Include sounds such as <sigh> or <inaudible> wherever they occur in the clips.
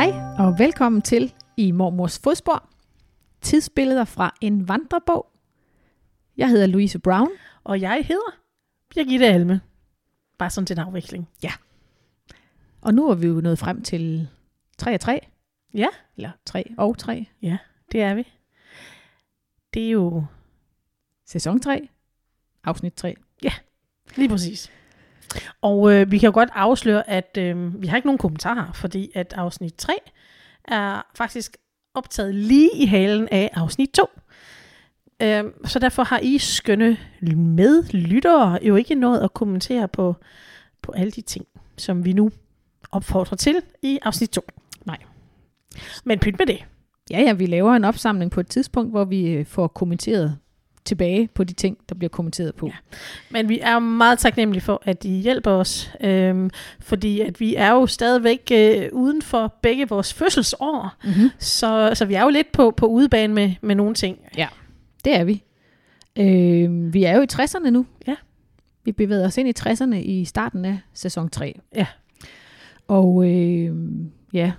Hej og velkommen til I Mormors Fodspor. Tidsbilleder fra en vandrebog. Jeg hedder Louise Brown. Og jeg hedder Birgitte Alme. Bare sådan til en afveksling. Og nu er vi jo nået frem til 3 og 3. Ja. Eller 3 og 3. Det er vi. Det er jo Sæson 3. Afsnit 3. lige præcis. Og øh, vi kan jo godt afsløre, at øh, vi har ikke nogen kommentarer, fordi at afsnit 3 er faktisk optaget lige i halen af afsnit 2. Øh, så derfor har I skønne medlyttere jo ikke noget at kommentere på, på alle de ting, som vi nu opfordrer til i afsnit 2. Nej. Men pynt med det. Ja, ja, vi laver en opsamling på et tidspunkt, hvor vi øh, får kommenteret tilbage på de ting, der bliver kommenteret på. Ja. Men vi er meget taknemmelige for, at I hjælper os, øhm, fordi at vi er jo stadigvæk øh, uden for begge vores fødselsår, Mm-hmm. så, så vi er jo lidt på, på udebane med, med nogle ting. Det er vi. Øh, vi er jo i 60'erne nu. Ja. Vi bevæger os ind i 60'erne i starten af sæson 3. Ja. Og øh, ja,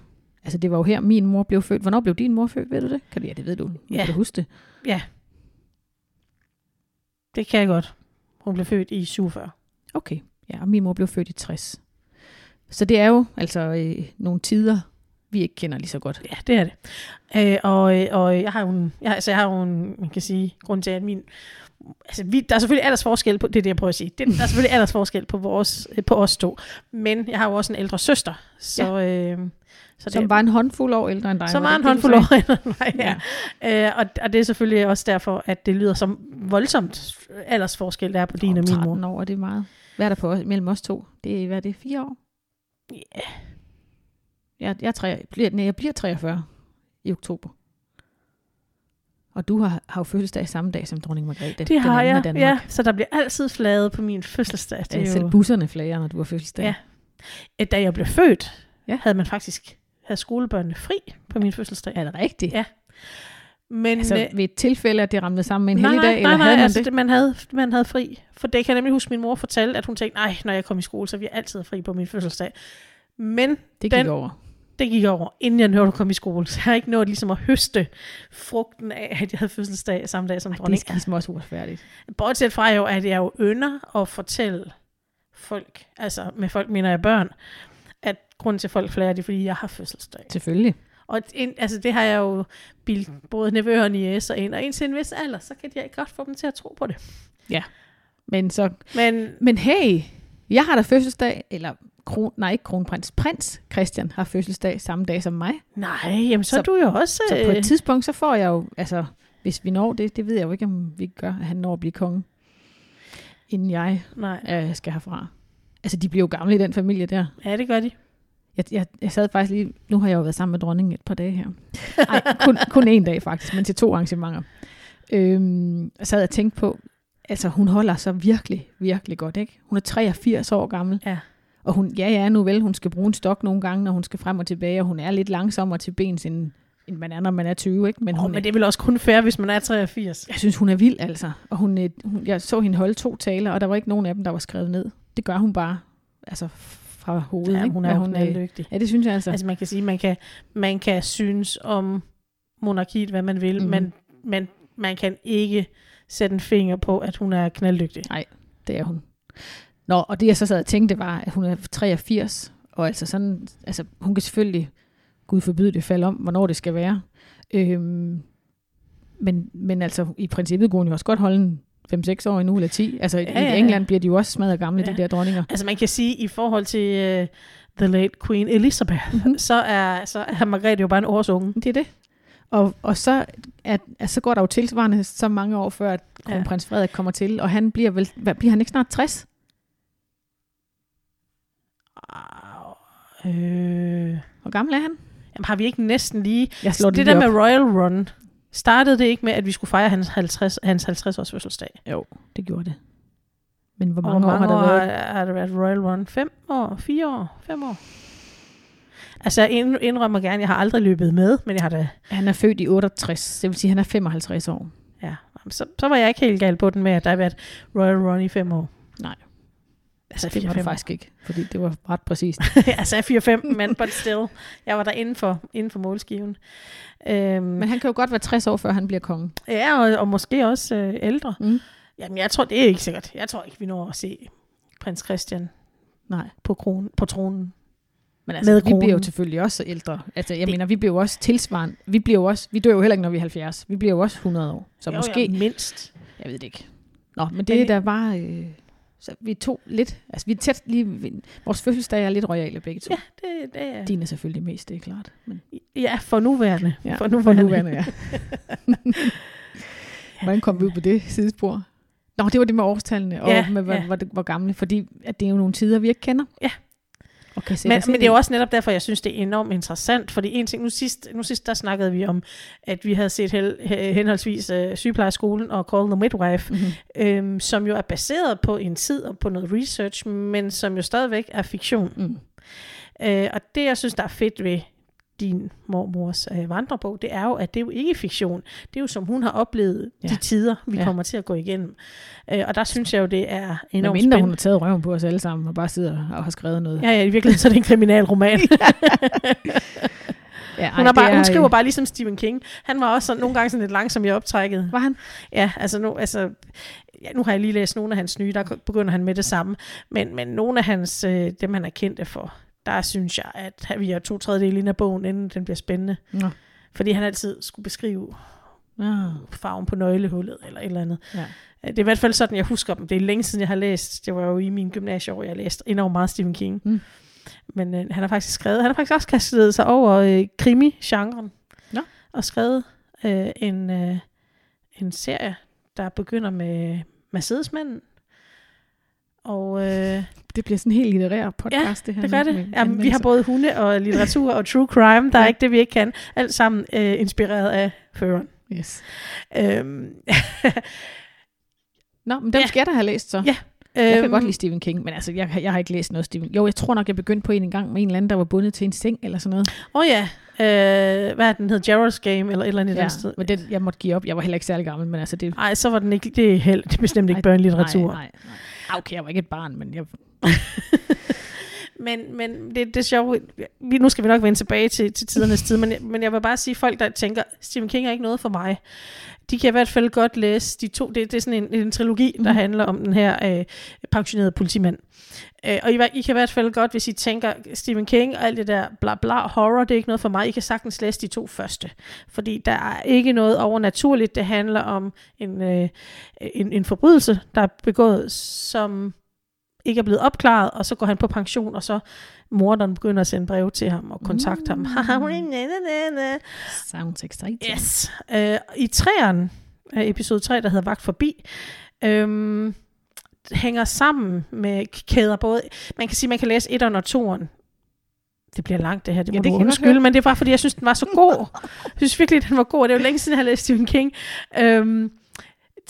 altså det var jo her, min mor blev født. Hvornår blev din mor født, ved du det? Kan du, ja, det ved du. Ja. Kan du huske det? Det kan jeg godt. Hun blev født i 47. Okay. Ja, og min mor blev født i 60. Så det er jo altså øh, nogle tider, vi ikke kender lige så godt. Ja, det er det. Øh, og, øh, og jeg har jo en, jeg, altså jeg har jo en, man kan sige, grund til, at min, altså vi, der er selvfølgelig aldersforskel på, det er det, jeg prøver at sige. Det, der er selvfølgelig aldersforskel på, vores, på os to. Men jeg har jo også en ældre søster, så, ja. øh, så Som var en håndfuld år ældre end dig. Som var det en det, håndfuld år ældre end mig, ja. Øh, og, og det er selvfølgelig også derfor, at det lyder som voldsomt aldersforskel, der er på din og min mor. 13 år, er det meget. Hvad er der på mellem os to? Det er, hvad er det, fire år? Ja. Jeg, jeg, er tre, bliver, nej, jeg bliver 43 i oktober. Og du har, har jo fødselsdag samme dag som dronning Margrethe. Det den har jeg, Danmark. ja. Så der bliver altid flaget på min fødselsdag. Det Det er er selv busserne flager, når du har fødselsdag. Ja. at da jeg blev født, Ja. havde man faktisk havde skolebørnene fri på min fødselsdag. Er det rigtigt? Ja. Men Altså øh, ved et tilfælde, at det ramte sammen med en nej, helligdag, nej, eller nej, nej, havde man altså, det? Man, havde, man havde fri. For det kan jeg nemlig huske, min mor fortalte, at hun tænkte, nej, når jeg kom i skole, så jeg altid have fri på min fødselsdag. Men Det gik den- over. det gik over, inden jeg nåede at komme i skole. Så jeg har ikke nået ligesom at høste frugten af, at jeg havde fødselsdag samme dag som Ej, det er dronning. skisme også uretfærdigt. Bortset fra jo, at jeg jo ynder at fortælle folk, altså med folk mener jeg børn, grunden til at folk flager, det fordi jeg har fødselsdag. Selvfølgelig. Og en, altså det har jeg jo bildt både nevøer og niæser ind, og indtil en vis alder, så kan jeg godt få dem til at tro på det. Men, så, Men men hey, jeg har da fødselsdag, eller kron, nej, ikke kronprins, prins Christian har fødselsdag samme dag som mig. nej, jamen så, Så- er du jo også... Så på øh, et tidspunkt, så får jeg jo, altså, hvis vi når det, det ved jeg jo ikke, om vi gør, at han når at blive konge, inden jeg Nej, øh, skal herfra. Altså, de bliver jo gamle i den familie der. ja, det gør de. Jeg, jeg, jeg sad faktisk lige, nu har jeg jo været sammen med dronningen et par dage her. Nej, kun, kun en dag faktisk, men til to arrangementer. Øhm, og sad jeg og tænkte på, altså hun holder så virkelig, virkelig godt, ikke? Hun er 83 år gammel. Ja. Og hun, ja, ja, nu vel, hun skal bruge en stok nogle gange, når hun skal frem og tilbage, og hun er lidt langsommere til bens, end, end man er, når man er 20, ikke? Men Men, hun, oh, men det er vel også kun fair, hvis man er 83. jeg synes, hun er vild, altså. Og hun, øh, hun, jeg så hende holde to taler, og der var ikke nogen af dem, der var skrevet ned. Det gør hun bare, altså fra hovedet, Ja, ikke? hun er hun, øh, dygtig. Ja, det synes jeg altså. Altså man kan sige, man kan, man kan synes om monarkiet, hvad man vil, mm. men, men man kan ikke sætte en finger på, at hun er knalddygtig. Det er hun. Nå, og det jeg så sad og tænkte var, at hun er 83, og altså sådan, altså hun kan selvfølgelig, Gud forbyde det, falde om, hvornår det skal være. Øhm, men, men altså, i princippet kunne hun jo også godt holde en 5-6 år endnu, eller 10. Altså, ja, Ja, i ja. England bliver de jo også smadret gamle, Ja. de der dronninger. Altså man kan sige, i forhold til uh, the late Queen Elizabeth, Mhm. mm-hmm. så, er, så er Margrethe jo bare en års unge. Det er det. Og, og så, at, at så går der jo tilsvarende så mange år før, at kronprins Frederik kommer til, og han bliver vel, hvad, bliver han ikke snart 60? Øh, Hvor gammel er han? jamen, har vi ikke næsten lige... Jeg slår Det, det, det lige der op. med Royal Run, startede det ikke med, at vi skulle fejre hans 50, hans 50 års fødselsdag? Jo, det gjorde det. Men hvor mange, hvor mange år har der været? har, har der været Royal Run? Fem år? Fire år? Fem år? Altså, jeg ind- indrømmer gerne, jeg har aldrig løbet med, men jeg har da... Han er født i 68, det vil sige, at han er 55 år. Ja, så, så var jeg ikke helt gal på den med, at der har været Royal Run i fem år. Altså Det var det 4-5 faktisk ikke, fordi det var ret præcist. <laughs> jeg sagde 4-5, men but still. Jeg var der inden for, inden for målskiven. Øhm, Men han kan jo godt være 60 år, før han bliver konge. ja, og, og måske også øh, ældre. Mm. Jamen, jeg tror, det er ikke sikkert. Jeg tror ikke, vi når at se prins Christian Nej. på, kronen, på tronen. Men altså, Med vi bliver jo kronen. selvfølgelig også ældre. Altså, jeg Det- mener, vi bliver jo også tilsvarende. Vi, bliver jo også, vi dør jo heller ikke, når vi er 70. Vi bliver jo også 100 år. Så Jo, måske, Jo, mindst. jeg ved det ikke. Nå, men det Men- er da bare... Øh, så vi to lidt... Altså, vi er tæt lige... Vores fødselsdag er lidt royale begge to. Ja, det, det er... Din er selvfølgelig mest, det er klart. Men, Ja, for nuværende. ja, for nuværende. For nuværende ja. <laughs> Hvordan kom vi ud på det sidespor? Nå, det var det med årstallene, og Ja, med, hvor, ja. hvor, hvor gamle, fordi at det er jo nogle tider, vi ikke kender. Ja. Sætte Men, men det er jo også netop derfor, jeg synes, det er enormt interessant. Fordi en ting, nu sidst, nu sidst der snakkede vi om, at vi havde set hel, he- henholdsvis uh, sygeplejerskolen og Call the Midwife, Mhm. øhm, som jo er baseret på en tid og på noget research, men som jo stadigvæk er fiktion. Mm. Øh, og det, jeg synes, der er fedt ved din mormors øh, vandrebog, det er jo, at det er jo ikke fiktion. Det er jo, som hun har oplevet Ja. de tider, vi Ja. kommer til at gå igennem. Øh, og der synes jeg jo, det er enormt mindre hun spændende. har taget røven på os alle sammen, og bare sidder og har skrevet noget. Ja, ja, i virkeligheden så er det en kriminalroman. <laughs> ja hun, er bare, det hun er, skriver bare ligesom Stephen King. Han var også sådan, nogle gange sådan lidt langsom i optrækket. Var han? Ja, altså nu, altså, ja, nu har jeg lige læst nogle af hans nye, der begynder han med det samme. Men, men nogle af hans, øh, dem han er kendt for, der synes jeg, at vi er to tredjedel inde af bogen, inden den bliver spændende. Nå. Fordi han altid skulle beskrive Ja. farven på nøglehullet, eller et eller andet. Ja. Øh, Det er i hvert fald sådan, jeg husker dem. Det er længe siden, jeg har læst. Det var jo i min gymnasieår, jeg læste enormt meget Stephen King. Mm. Men øh, han har faktisk skrevet, han har faktisk også kastet sig over øh, krimi-genren. Nå. Og skrevet øh, en, øh, en serie, der begynder med Mercedesmanden. Og øh, Det bliver sådan en helt litterær podcast, det her. det gør det. med Jamen, vi har både hunde og litteratur og true crime. Der er Ja. ikke det, vi ikke kan. Alt sammen øh, inspireret af føreren. Yes. Øhm, <laughs> Nå, men dem Ja. skal jeg da have læst så. Ja, Jeg kan øhm, godt lide Stephen King, men altså, jeg, jeg har ikke læst noget Stephen Jo, jeg tror nok, jeg begyndte på en en gang med en eller anden, der var bundet til en seng eller sådan noget. Åh oh, ja, øh, hvad er den hed? Gerald's Game, eller et eller andet Ja, sted. men den, jeg måtte give op. Jeg var heller ikke særlig gammel, men altså det... Nej, så var den ikke, det er, held, det er bestemt ikke børnelitteratur. Nej, nej, nej. Ah, okay, jeg var ikke et barn, men jeg... <laughs> Men, men det, det er sjovt. Vi, nu skal vi nok vende tilbage til, til tidernes tid, men, men jeg vil bare sige, folk der tænker, Stephen King er ikke noget for mig, de kan i hvert fald godt læse de to. Det, det er sådan en, en trilogi, der Mhm. handler om den her øh, pensionerede politimand. Øh, og I, I kan i hvert fald godt, hvis I tænker Stephen King og alt det der bla bla horror, det er ikke noget for mig. I kan sagtens læse de to første. Fordi der er ikke noget overnaturligt. Det handler om en, øh, en, en forbrydelse, der er begået, som ikke er blevet opklaret, og så går han på pension, og så morderen begynder at sende brev til ham og kontakte Mm. ham. Sounds exciting. yes. Øh, I træeren, øh, episode 3, der hedder Vagt forbi, øhm, hænger sammen med kæder både, man kan sige, man kan læse 1'eren og 2'eren. Det bliver langt det her, det Ja, må det du undskylde, men det er bare fordi, jeg synes, den var så god. Jeg synes virkelig, den var god. Det er jo længe siden, jeg har læst Stephen King. Øhm,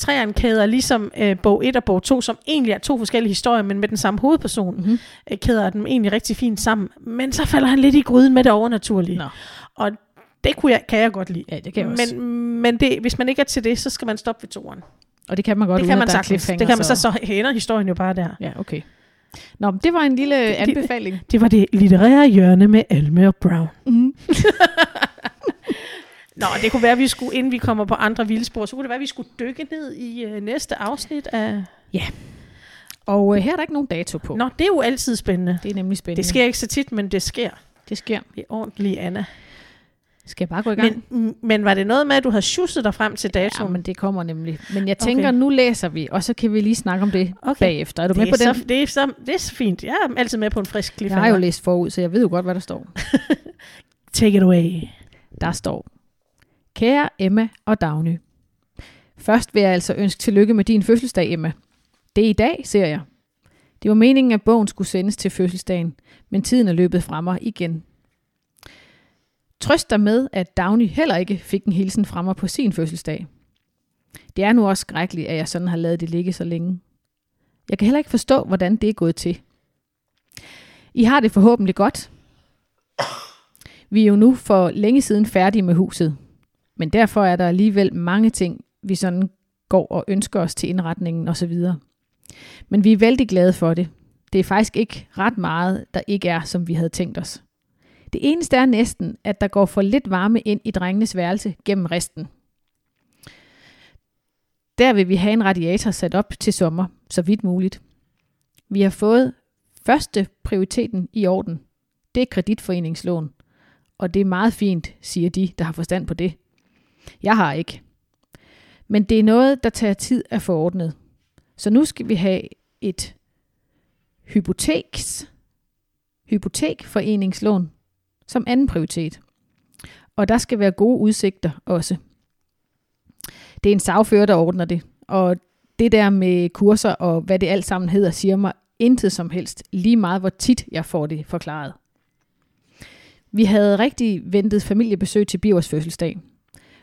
træerne kæder ligesom øh, bog 1 og bog 2, som egentlig er to forskellige historier, men med den samme hovedperson, Mm-hmm. øh, kæder dem egentlig rigtig fint sammen. Men så falder han lidt i gryden med det overnaturlige. Nå. Og det kunne jeg, kan jeg godt lide. Ja, det kan jeg også. Men, men det, hvis man ikke er til det, så skal man stoppe ved toeren. Og det kan man godt, Det uden kan man sagtens. Det kan man så, så ender historien jo bare der. Ja, okay. Nå, men det var en lille <laughs> det- anbefaling. Det var det litterære hjørne med Alme og Brown. Mm. <laughs> <laughs> Nå, det kunne være, at vi skulle, inden vi kommer på andre vildspor, så kunne det være, at vi skulle dykke ned i øh, næste afsnit af... Og øh, her er der ikke nogen dato på. Nå, det er jo altid spændende. Det er nemlig spændende. Det sker ikke så tit, men det sker. Det sker. Det er ordentligt, Anna. Skal jeg bare gå i gang? Men, mm, men var det noget med, at du havde sjusset dig frem til ja, datoen? men det kommer nemlig. Men jeg tænker, Okay. nu læser vi, og så kan vi lige snakke om det Okay. bagefter. Er du det, med er på så, den? det, er så, det er så fint. Jeg er altid med på en frisk Jeg cliffhanger. har jo læst forud, så jeg ved jo godt, hvad der står. <laughs> Take it away. Der står, Kære Emma og Dagny. Først vil jeg altså ønske tillykke med din fødselsdag, Emma. Det er i dag, ser jeg. Det var meningen, at bogen skulle sendes til fødselsdagen, men tiden er løbet fra mig igen. Trøst dig med, at Dagny heller ikke fik en hilsen fra mig på sin fødselsdag. Det er nu også skrækkeligt, at jeg sådan har lavet det ligge så længe. Jeg kan heller ikke forstå, hvordan det er gået til. I har det forhåbentlig godt. Vi er jo nu for længe siden færdige med huset, men derfor er der alligevel mange ting, vi sådan går og ønsker os til indretningen osv. Men vi er vældig glade for det. Det er faktisk ikke ret meget, der ikke er, som vi havde tænkt os. Det eneste er næsten, at der går for lidt varme ind i drengenes værelse gennem resten. Der vil vi have en radiator sat op til sommer, så vidt muligt. Vi har fået første prioriteten i orden. Det er kreditforeningslån. Og det er meget fint, siger de, der har forstand på det. Jeg har ikke. Men det er noget, der tager tid at få ordnet. Så nu skal vi have et hypoteks, hypotekforeningslån som anden prioritet. Og der skal være gode udsigter også. Det er en sagfører, der ordner det. Og det der med kurser og hvad det alt sammen hedder, siger mig intet som helst, lige meget hvor tit jeg får det forklaret. Vi havde rigtig ventet familiebesøg til Bivers fødselsdag.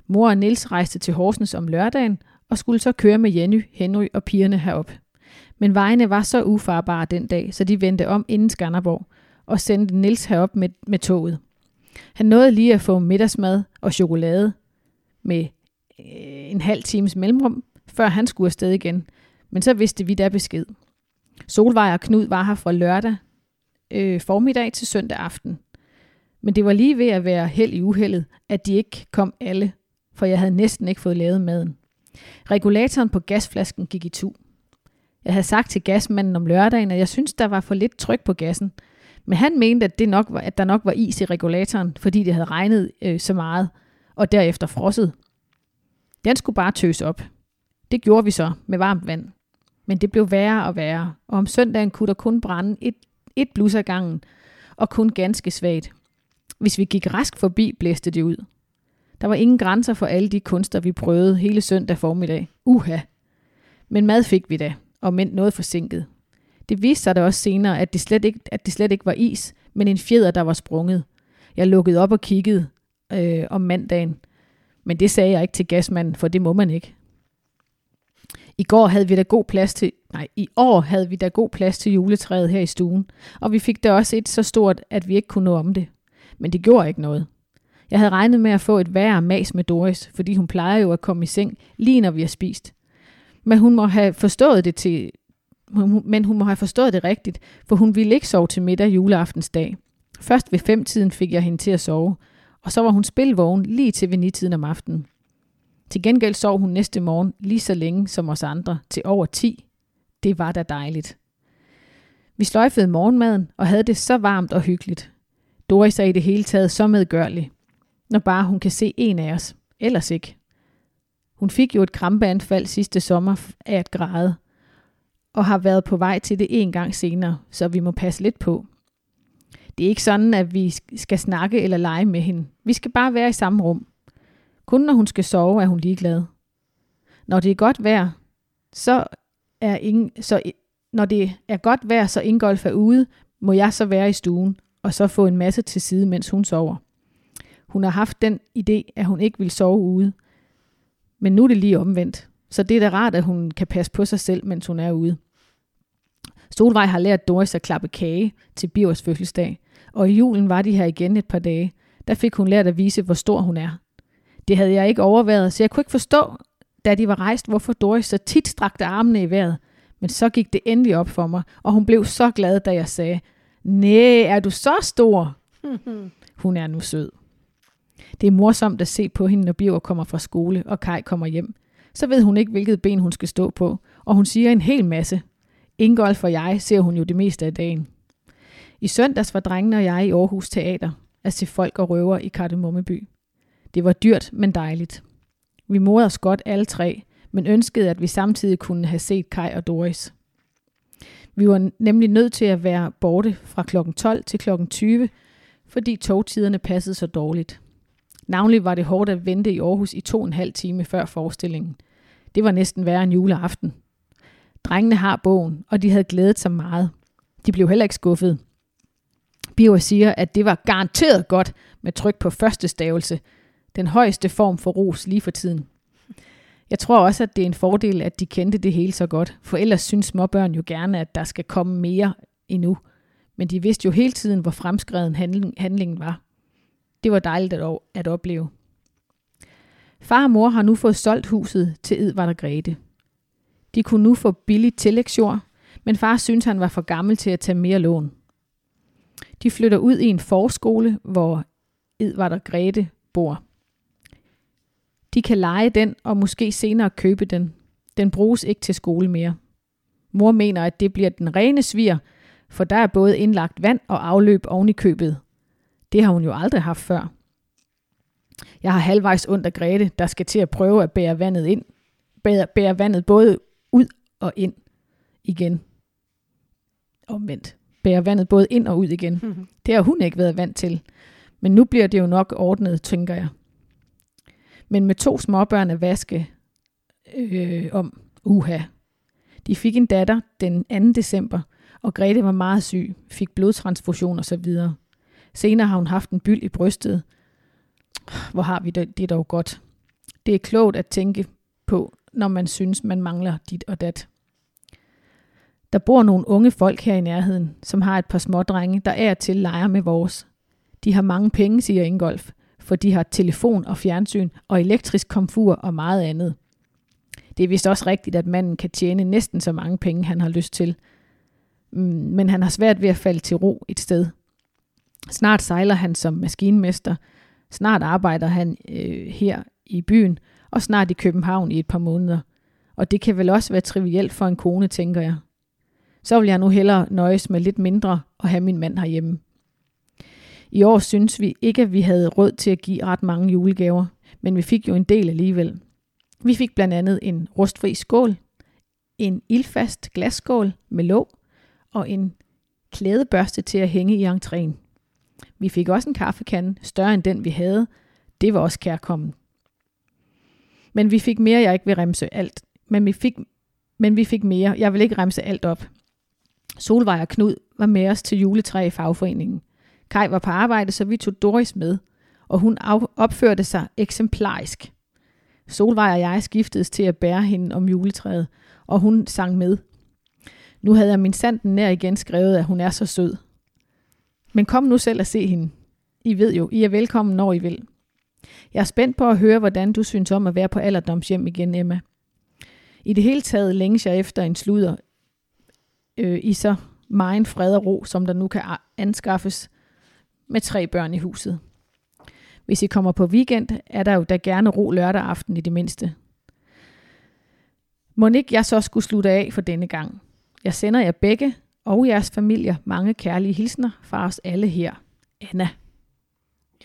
Mor og Nils rejste til Horsens om lørdagen og skulle så køre med Jenny, Henry og pigerne herop. Men vejene var så ufarbare den dag, så de vendte om inden Skanderborg og sendte Nils herop med, med toget. Han nåede lige at få middagsmad og chokolade med øh, en halv times mellemrum, før han skulle afsted igen. Men så vidste vi da besked. Solvej og Knud var her fra lørdag øh, formiddag til søndag aften. Men det var lige ved at være held i uheldet, at de ikke kom alle, for jeg havde næsten ikke fået lavet maden. Regulatoren på gasflasken gik i tu. Jeg havde sagt til gasmanden om lørdagen, at jeg synes, der var for lidt tryk på gassen. Men han mente, at, det nok var, at der nok var is i regulatoren, fordi det havde regnet øh, så meget, og derefter frosset. Den skulle bare tøs op. Det gjorde vi så med varmt vand. Men det blev værre og værre, og om søndagen kunne der kun brænde et, et blus ad gangen, og kun ganske svagt. Hvis vi gik rask forbi, blæste det ud. Der var ingen grænser for alle de kunster, vi prøvede hele søndag formiddag. Uha! Men mad fik vi da, og mænd noget forsinket. Det viste sig da også senere, at det, slet ikke, at det slet ikke var is, men en fjeder, der var sprunget. Jeg lukkede op og kiggede øh, om mandagen, men det sagde jeg ikke til gasmanden, for det må man ikke. I går havde vi da god plads til, nej, i år havde vi da god plads til juletræet her i stuen, og vi fik da også et så stort, at vi ikke kunne nå om det. Men det gjorde ikke noget. Jeg havde regnet med at få et værre mas med Doris, fordi hun plejer jo at komme i seng, lige når vi har spist. Men hun må have forstået det til, men hun må have forstået det rigtigt, for hun ville ikke sove til middag juleaftensdag. Først ved femtiden fik jeg hende til at sove, og så var hun spilvågen lige til ved nitiden om aftenen. Til gengæld sov hun næste morgen lige så længe som os andre, til over 10. Det var da dejligt. Vi sløjfede morgenmaden og havde det så varmt og hyggeligt. Doris er i det hele taget så medgørlig, når bare hun kan se en af os. Ellers ikke. Hun fik jo et krampeanfald sidste sommer af at græde, og har været på vej til det en gang senere, så vi må passe lidt på. Det er ikke sådan, at vi skal snakke eller lege med hende. Vi skal bare være i samme rum. Kun når hun skal sove, er hun ligeglad. Når det er godt vejr, så er ingen, så når det er godt vejr, så Ingolf er ude, må jeg så være i stuen, og så få en masse til side, mens hun sover. Hun har haft den idé, at hun ikke vil sove ude. Men nu er det lige omvendt. Så det er da rart, at hun kan passe på sig selv, mens hun er ude. Solvej har lært Doris at klappe kage til Bivers fødselsdag, og i julen var de her igen et par dage. Der fik hun lært at vise, hvor stor hun er. Det havde jeg ikke overvejet, så jeg kunne ikke forstå, da de var rejst, hvorfor Doris så tit strakte armene i vejret. Men så gik det endelig op for mig, og hun blev så glad, da jeg sagde, Næh, er du så stor? <laughs> hun er nu sød. Det er morsomt at se på hende, når Birger kommer fra skole, og Kai kommer hjem. Så ved hun ikke, hvilket ben hun skal stå på, og hun siger en hel masse. Ingolf og jeg ser hun jo det meste af dagen. I søndags var drengene og jeg i Aarhus Teater at se folk og røver i Kardemommeby. Det var dyrt, men dejligt. Vi morede os godt alle tre, men ønskede, at vi samtidig kunne have set Kai og Doris. Vi var nemlig nødt til at være borte fra kl. 12 til kl. 20, fordi togtiderne passede så dårligt. Navnlig var det hårdt at vente i Aarhus i to og en halv time før forestillingen. Det var næsten værre en juleaften. Drengene har bogen, og de havde glædet sig meget. De blev heller ikke skuffet. Biver siger, at det var garanteret godt med tryk på første stavelse. Den højeste form for ros lige for tiden. Jeg tror også, at det er en fordel, at de kendte det hele så godt, for ellers synes småbørn jo gerne, at der skal komme mere endnu. Men de vidste jo hele tiden, hvor fremskreden handling, handlingen var. Det var dejligt at, at opleve. Far og mor har nu fået solgt huset til Edvard og Grete. De kunne nu få billig tillægsjord, Men far synes, han var for gammel til at tage mere lån. De flytter ud i en forskole, hvor Edvard og Grete bor. De kan lege den og måske senere købe den. Den bruges ikke til skole mere. Mor mener, at det bliver den rene svir, for der er både indlagt vand og afløb oven i købet. Det har hun jo aldrig haft før. Jeg har halvvejs ondt af Grete, der skal til at prøve at bære vandet ind. Bære, bære vandet både ud og ind igen. Omvendt. Bære vandet både ind og ud igen. Det har hun ikke været vant til. Men nu bliver det jo nok ordnet, tænker jeg. Men med to småbørn at vaske øh, om, uha. De fik en datter den 2. december, og Grete var meget syg, fik blodtransfusion og så videre. Senere har hun haft en byld i brystet. Hvor har vi det, det er dog godt. Det er klogt at tænke på, når man synes, man mangler dit og dat. Der bor nogle unge folk her i nærheden, som har et par små drenge, der er til leger med vores. De har mange penge, siger Ingolf, for de har telefon og fjernsyn og elektrisk komfur og meget andet. Det er vist også rigtigt, at manden kan tjene næsten så mange penge, han har lyst til. Mm, men han har svært ved at falde til ro et sted. Snart sejler han som maskinmester. Snart arbejder han øh, her i byen, og snart i København i et par måneder. Og det kan vel også være trivielt for en kone, tænker jeg. Så vil jeg nu hellere nøjes med lidt mindre og have min mand herhjemme. I år synes vi ikke, at vi havde råd til at give ret mange julegaver, men vi fik jo en del alligevel. Vi fik blandt andet en rustfri skål, en ildfast glasskål med låg og en klædebørste til at hænge i entréen. Vi fik også en kaffekande, større end den vi havde. Det var også kærkommen. Men vi fik mere, jeg ikke vil remse alt. Men vi fik, men vi fik mere. Jeg vil ikke remse alt op. Solvej og Knud var med os til juletræ i fagforeningen. Kai var på arbejde, så vi tog Doris med, og hun opførte sig eksemplarisk. Solvej og jeg skiftedes til at bære hende om juletræet, og hun sang med. Nu havde jeg min sanden nær igen skrevet, at hun er så sød. Men kom nu selv og se hende. I ved jo, I er velkommen, når I vil. Jeg er spændt på at høre, hvordan du synes om at være på alderdomshjem igen, Emma. I det hele taget længes jeg efter en sluder øh, i så meget fred og ro, som der nu kan anskaffes med tre børn i huset. Hvis I kommer på weekend, er der jo da gerne ro lørdag aften i det mindste. Må ikke jeg så skulle slutte af for denne gang? Jeg sender jer begge og jeres familier mange kærlige hilsner fra os alle her. Anna.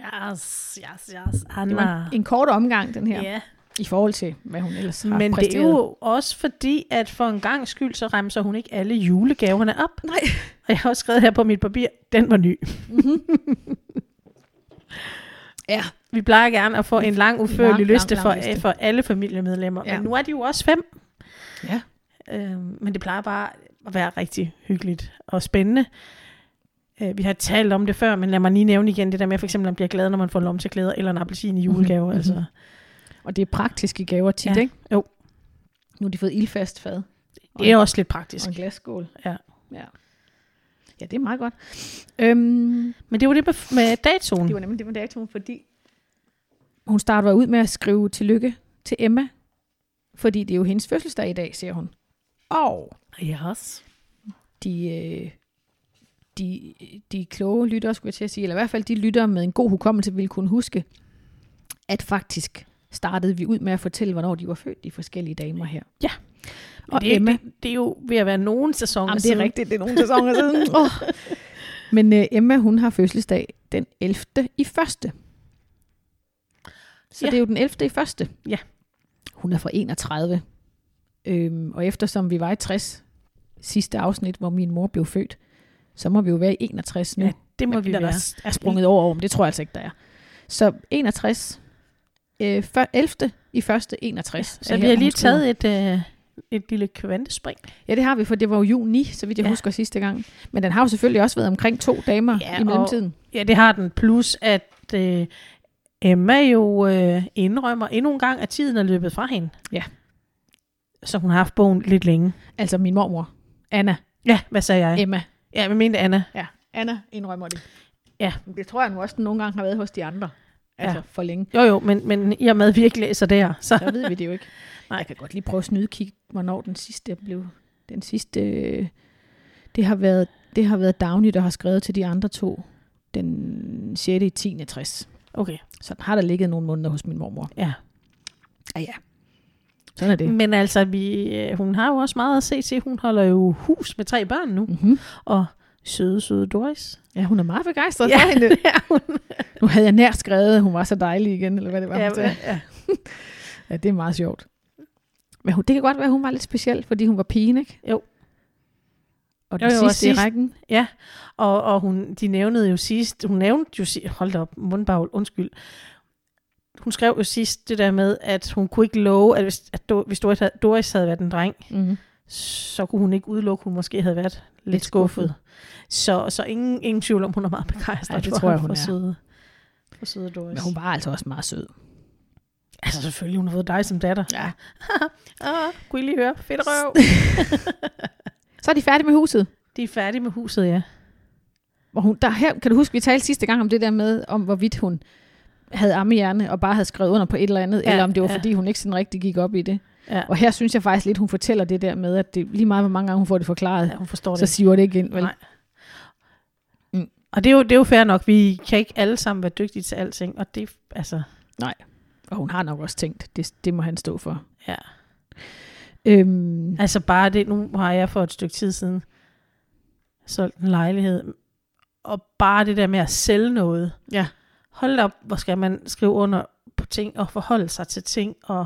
Yes, yes, yes. Det Anna. en, en kort omgang, den her, Ja. i forhold til, hvad hun ellers har Men det præsteret. er jo også fordi, at for en gang skyld, så remser hun ikke alle julegaverne op. Nej. Og jeg har også skrevet her på mit papir, den var ny. <laughs> Ja, Vi plejer gerne at få en lang, udførlig lang, liste, lang for, liste. for alle familiemedlemmer. Ja. Men nu er de jo også fem. ja. Øhm, men det plejer bare at være rigtig hyggeligt og spændende. Øh, vi har talt om det før, men lad mig lige nævne igen det der med, for eksempel, at man bliver glad, når man får lomteklæder eller en appelsin i julegave. Mhm. Altså, Og det er praktiske gaver tit, Ja. ikke? Jo. Nu har de fået ildfast fad. det er også lidt praktisk. Og en glasskål. Ja. ja. Ja, det er meget godt. Øhm, Men det var det med, med datoen. det var nemlig det med datoen, fordi hun starter ud med at skrive tillykke til Emma, fordi det er jo hendes fødselsdag i dag, siger hun. Og Yes. de, øh, de, de kloge lyttere, skulle jeg til at sige, eller i hvert fald de lyttere med en god hukommelse, ville kunne huske, at faktisk startede vi ud med at fortælle, hvornår de var født, de forskellige damer her. Ja. Og det, Emma, det, det er jo ved at være nogen sæsoner Jamen, det siden. er rigtigt, det er nogle sæsoner siden. <laughs> Oh. <laughs> Men øh, Emma, hun har fødselsdag den 11. i første. Så ja. det er jo den 11. i første. Ja. Hun er fra 31. Øhm, og eftersom vi var i 60 sidste afsnit, hvor min mor blev født, så må vi jo være i 61 nu. Ja, det må vi der være. er- er sprunget over om, det tror jeg altså ikke, der er. Så 61, øh, før- 11. i første 61. Så er vi har lige taget et, øh, et lille kvantespring. Ja, det har vi, for det var jo juni, så vidt jeg Ja. ja. husker sidste gang. Men den har jo selvfølgelig også været omkring to damer Ja, ja, i mellemtiden. Ja, det har den. Plus, at øh, Emma jo øh, indrømmer endnu en gang, at tiden er løbet fra hende. Ja. Så hun har haft bogen lidt længe. Altså min mormor, Anna, Ja, hvad sagde jeg? Emma. Ja, jeg mente Anna. Ja, Anna indrømmer det. Ja. Men Det tror jeg nu også, den nogle gange har været hos de andre. Altså Ja. for længe. Jo, jo, men, men i og med, at vi ikke læser der, så... Så ved vi det jo ikke. <laughs> Nej, jeg kan godt lige prøve at snyde kigge, hvornår den sidste blev. Den sidste øh, Det har været, det har været Downey, der har skrevet til de andre to den 6. i 10. 60. Okay, Så den har der ligget nogle måneder hos min mormor. ja. Ja, ja. Sådan er det. Men altså, vi, øh, hun har jo også meget at se til. Hun holder jo hus med tre børn nu. Mm-hmm. Og søde, søde Doris. Ja, hun er meget begejstret Ja, for hende. <laughs> det er hun. Nu havde jeg nær skrevet, at hun var så dejlig igen, eller hvad det var, Ja, hun sagde. ja. <laughs> Ja, det er meget sjovt. Men hun, det kan godt være, at hun var lidt speciel, fordi hun var pigen, ikke? Jo. Og den Jo, jo, og sidste i rækken. Ja, og, og hun, de nævnede jo sidst, hun nævnte jo sidst, hold da op, mundbagl, undskyld. Hun skrev jo sidst det der med, at hun kunne ikke love, at hvis, at Do, hvis Doris, havde, Doris havde været en dreng, Mm-hmm. så kunne hun ikke udelukke, at hun måske havde været lidt, Lidt skuffet. skuffet. Så, så ingen, ingen tvivl om, hun er meget begejstret Ja, det for, tror jeg, hun for er. søde, for søde Doris. Men hun var altså også meget sød. Altså selvfølgelig, hun har fået dig som datter. Ja. <laughs> Ah, kunne I lige høre? Fedt røv. <laughs> Så er de færdige med huset. De er færdige med huset, ja. Hvor hun, der, her, kan du huske, vi talte sidste gang om det der med, om hvorvidt hun havde ammehjerne og bare havde skrevet under på et eller andet, Ja, eller om det var, ja. fordi hun ikke sådan rigtig gik op i det. Ja, Og her synes jeg faktisk lidt, hun fortæller det der med, at det lige meget, hvor mange gange hun får det forklaret, ja hun forstår så det. siver det ikke ind. Vel? Nej. Mm. Og det er, jo, det er jo fair nok. Vi kan ikke alle sammen være dygtige til alting. Og det, altså, Og hun har nok også tænkt, det, det må han stå for. ja. Øhm, Altså bare det, nu har jeg for et stykke tid siden solgt en lejlighed. Og bare det der med at sælge noget. Ja. Hold da op, hvor skal man skrive under på ting og forholde sig til ting og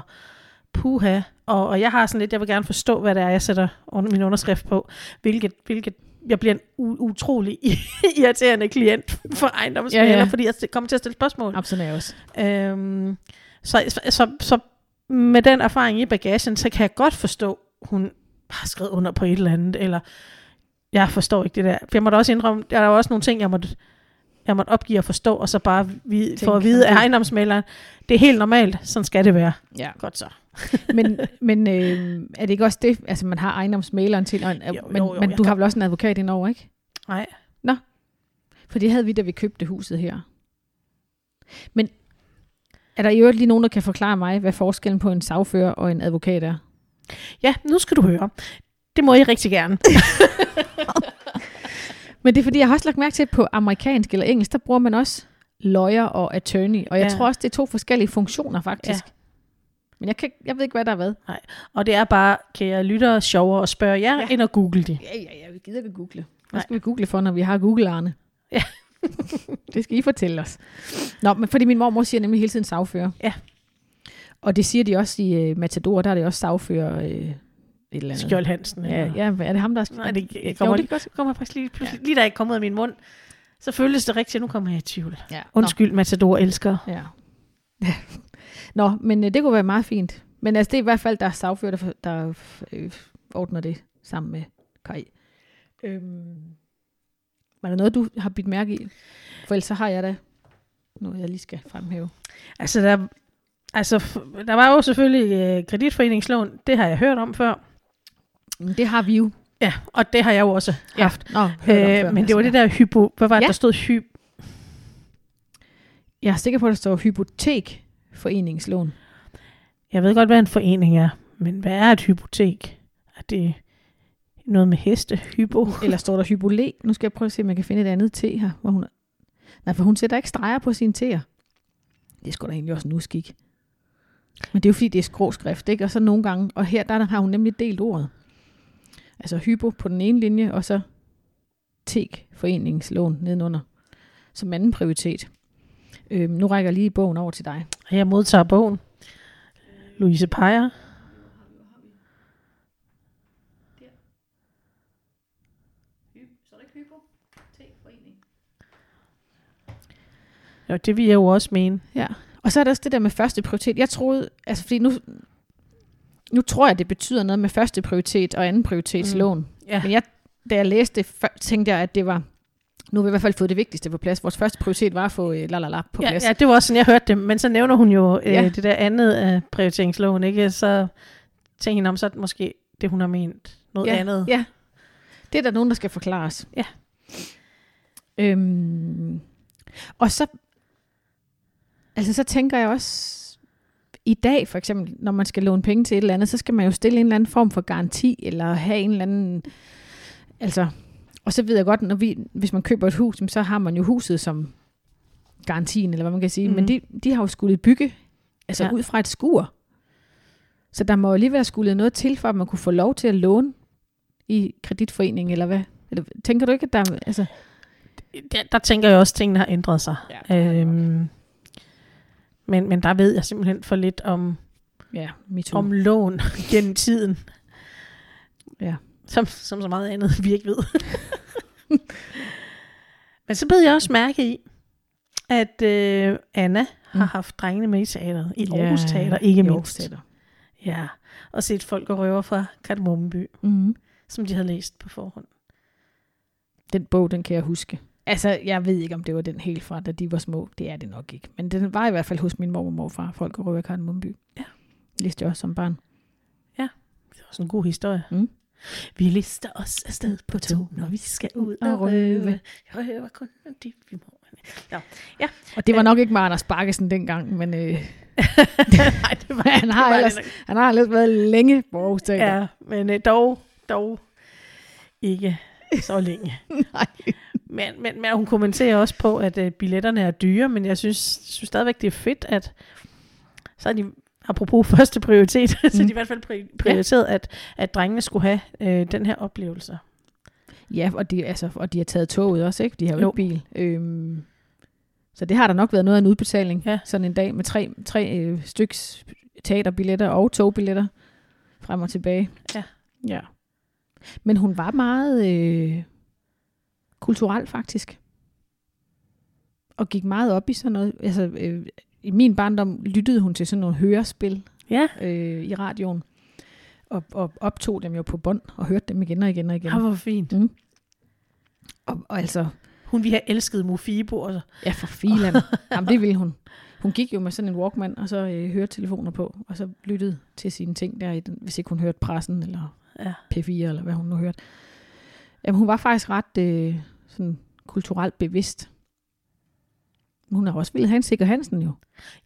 puha. Og, og jeg har sådan lidt, jeg vil gerne forstå, hvad det er, jeg sætter under, min underskrift på. Hvilket, hvilket jeg bliver en utrolig <laughs> irriterende klient for ejendomsmælder, Ja, ja, fordi jeg kommer til at stille spørgsmål. Absolut også. Øhm, så, så, så, så med den erfaring i bagagen, så kan jeg godt forstå, hun har skrevet under på et eller andet, eller jeg forstår ikke det der. For jeg måtte også indrømme, der er jo også nogle ting, jeg måtte, jeg måtte opgive at forstå, og så bare vide, Tænk for at vide af ejendomsmaleren, det er helt normalt, sådan skal det være. Ja. Godt så. <laughs> Men, men øh, er det ikke også det, altså man har ejendomsmaleren til, og Jo, men, jo, jo, men du har vel også en advokat indover, ikke? Nej. For det havde vi, da vi købte huset her. Men er der i øvrigt lige nogen, der kan forklare mig, hvad forskellen på en sagfører og en advokat er? Ja, nu skal du høre. Det må I rigtig gerne. <laughs> Men det er fordi, jeg har også lagt mærke til, at på amerikansk eller engelsk, der bruger man også lawyer og attorney. Og jeg Ja. tror også, det er to forskellige funktioner, faktisk. Ja. Men jeg, kan, jeg ved ikke, hvad der er hvad. Og det er bare, kære lyttere, sjovere at spørge jer, Ja. end at google det. Ja, ja, ja, vi gider ikke google. Hvad Nej. skal vi google for, når vi har Google, Arne? Ja. <laughs> det skal I fortælle os. Nå, men fordi min mormor siger nemlig hele tiden sagfører. Ja. Og det siger de også i uh, Matador, der er det også sagfører uh, et eller andet. Skjold Hansen. Ja, eller- ja, er det ham, der er... Nej, det, jo, jeg kommer, det det godt. kommer faktisk lige, pludselig, ja. lige da jeg kom ud af min mund, så føltes det rigtigt, nu kommer jeg i tvivl. Ja. Undskyld, Matador elsker. Nå, ja. <laughs> Nå, men uh, det kunne være meget fint. Men altså, det er i hvert fald, der er sagfører, der, der øh, ordner det sammen med Kai. Øhm, var der noget, du har bidt mærke i? For ellers så har jeg da noget, jeg lige skal fremhæve. Altså, der, altså, der var jo selvfølgelig øh, kreditforeningslån, det har jeg hørt om før. Det har vi jo Ja, og det har jeg jo også haft. Nå, hørt om Øh, før, men det var det der hypo, hvad var det, Ja. der stod hyp? Jeg er sikker på, at der står hypotekforeningslån. Jeg ved godt, hvad en forening er, men hvad er et hypotek? Er det noget med heste, hypo? <laughs> Eller står der hypoleg? Nu skal jeg prøve at se, om jeg kan finde et andet T her. Hvor hun... Nej, for hun sætter ikke streger på sine T'er. Det sgu da egentlig også en uskik. Men det er jo fordi, det er skråskrift, ikke? Og så nogle gange, og her der har hun nemlig delt ordet. Altså hypo på den ene linje, og så tek foreningslån nedenunder. Som anden prioritet. Øhm, nu rækker jeg lige bogen over til dig. Jeg modtager bogen. Louise Peyer. Er. Ja, det vil jeg jo også mene. Ja, og så er der også det der med første prioritet. Jeg troede, altså fordi nu, nu tror jeg, det betyder noget med første prioritet og anden prioritetslån. Mm. Ja. Men jeg, da jeg læste det, tænkte jeg, at det var, nu har vi i hvert fald fået det vigtigste på plads. Vores første prioritet var at få øh, la la la på Ja, plads. ja, det var også sådan, jeg hørte det. Men så nævner hun jo øh, Ja. det der andet af prioriteringsloven, ikke? Så tænker jeg om, så måske det, hun har ment noget ja, andet. Ja, det er der nogen, der skal forklares. Ja. Øhm, og så, altså så tænker jeg også, i dag for eksempel, når man skal låne penge til et eller andet, så skal man jo stille en eller anden form for garanti, eller have en eller anden, altså, Og så ved jeg godt, når vi, hvis man køber et hus, så har man jo huset som garantien, eller hvad man kan sige. Mm. Men Mhm. de, de har jo skulle bygge, altså ja. ud fra et skur. Så der må jo lige være skulle noget til, for at man kunne få lov til at låne i kreditforeningen, eller hvad? Eller, tænker du ikke, at der... Altså, Der, der tænker jeg også, at tingene har ændret sig. Ja, Øhm, men, men der ved jeg simpelthen for lidt om, ja, om lån <laughs> gennem tiden. Ja. Som, som så meget andet, <laughs> vi ikke ved. <laughs> men så bed jeg også mærke i, at øh, Anna har Mm. haft drengene med i teateret. I Ja, Aarhus Teater, ikke mindst. Aarhus Teater. Ja, og set folk og røver fra Kardemommeby, Mm-hmm. som de havde læst på forhånd. Den bog, den kan jeg huske. Altså, jeg ved ikke, om det var den helt fra, da de var små. Det er det nok ikke. Men den var i hvert fald hos min mor og morfar, folk og røver Karen Mumby. Ja. Læste jeg også som barn. Det var sådan en god historie. Mm. Vi lister os afsted på to, når vi skal ud og røve. røve. Røver kun de vi må. Og det var nok ikke med Anders Bakkesen dengang, men øh, <laughs> <laughs> Nej, det var, han, har det var ellers, det han har ellers været længe på Aarhus Teater. Ja, men øh, dog, dog ikke så længe. <laughs> Nej. Men, men, men hun kommenterer også på, at øh, billetterne er dyre, men jeg synes, synes stadigvæk, det er fedt, at så er de, apropos <laughs> første prioritet, så er de Mm. i hvert fald pri- prioriteret, at, at drengene skulle have øh, den her oplevelse. Ja, og de, altså, og de har taget toget også, ikke? De har jo, Jo. bil. Øhm, så det har der nok været noget af en udbetaling. Ja. Sådan en dag med tre, tre øh, styks teaterbilletter og togbilletter frem og tilbage. Ja. ja. Men hun var meget øh, kulturel faktisk. Og gik meget op i sådan noget. Altså, øh, I min barndom lyttede hun til sådan nogle hørespil Ja, øh, i radioen. Og, og optog dem jo på bånd og hørte dem igen og igen og igen. det var fint. Mm. Og, og altså, Hun ville have elsket Mofibo. Og så. ja for filan. Jamen, det ville hun. Hun gik jo med sådan en Walkman, og så øh, hørte telefoner på, og så lyttede til sine ting der, i den, hvis ikke hun hørte pressen, eller Ja. P4, eller hvad hun nu hørte. Jamen, hun var faktisk ret øh, sådan kulturelt bevidst. Hun har også ville have en Sikker Hansen jo.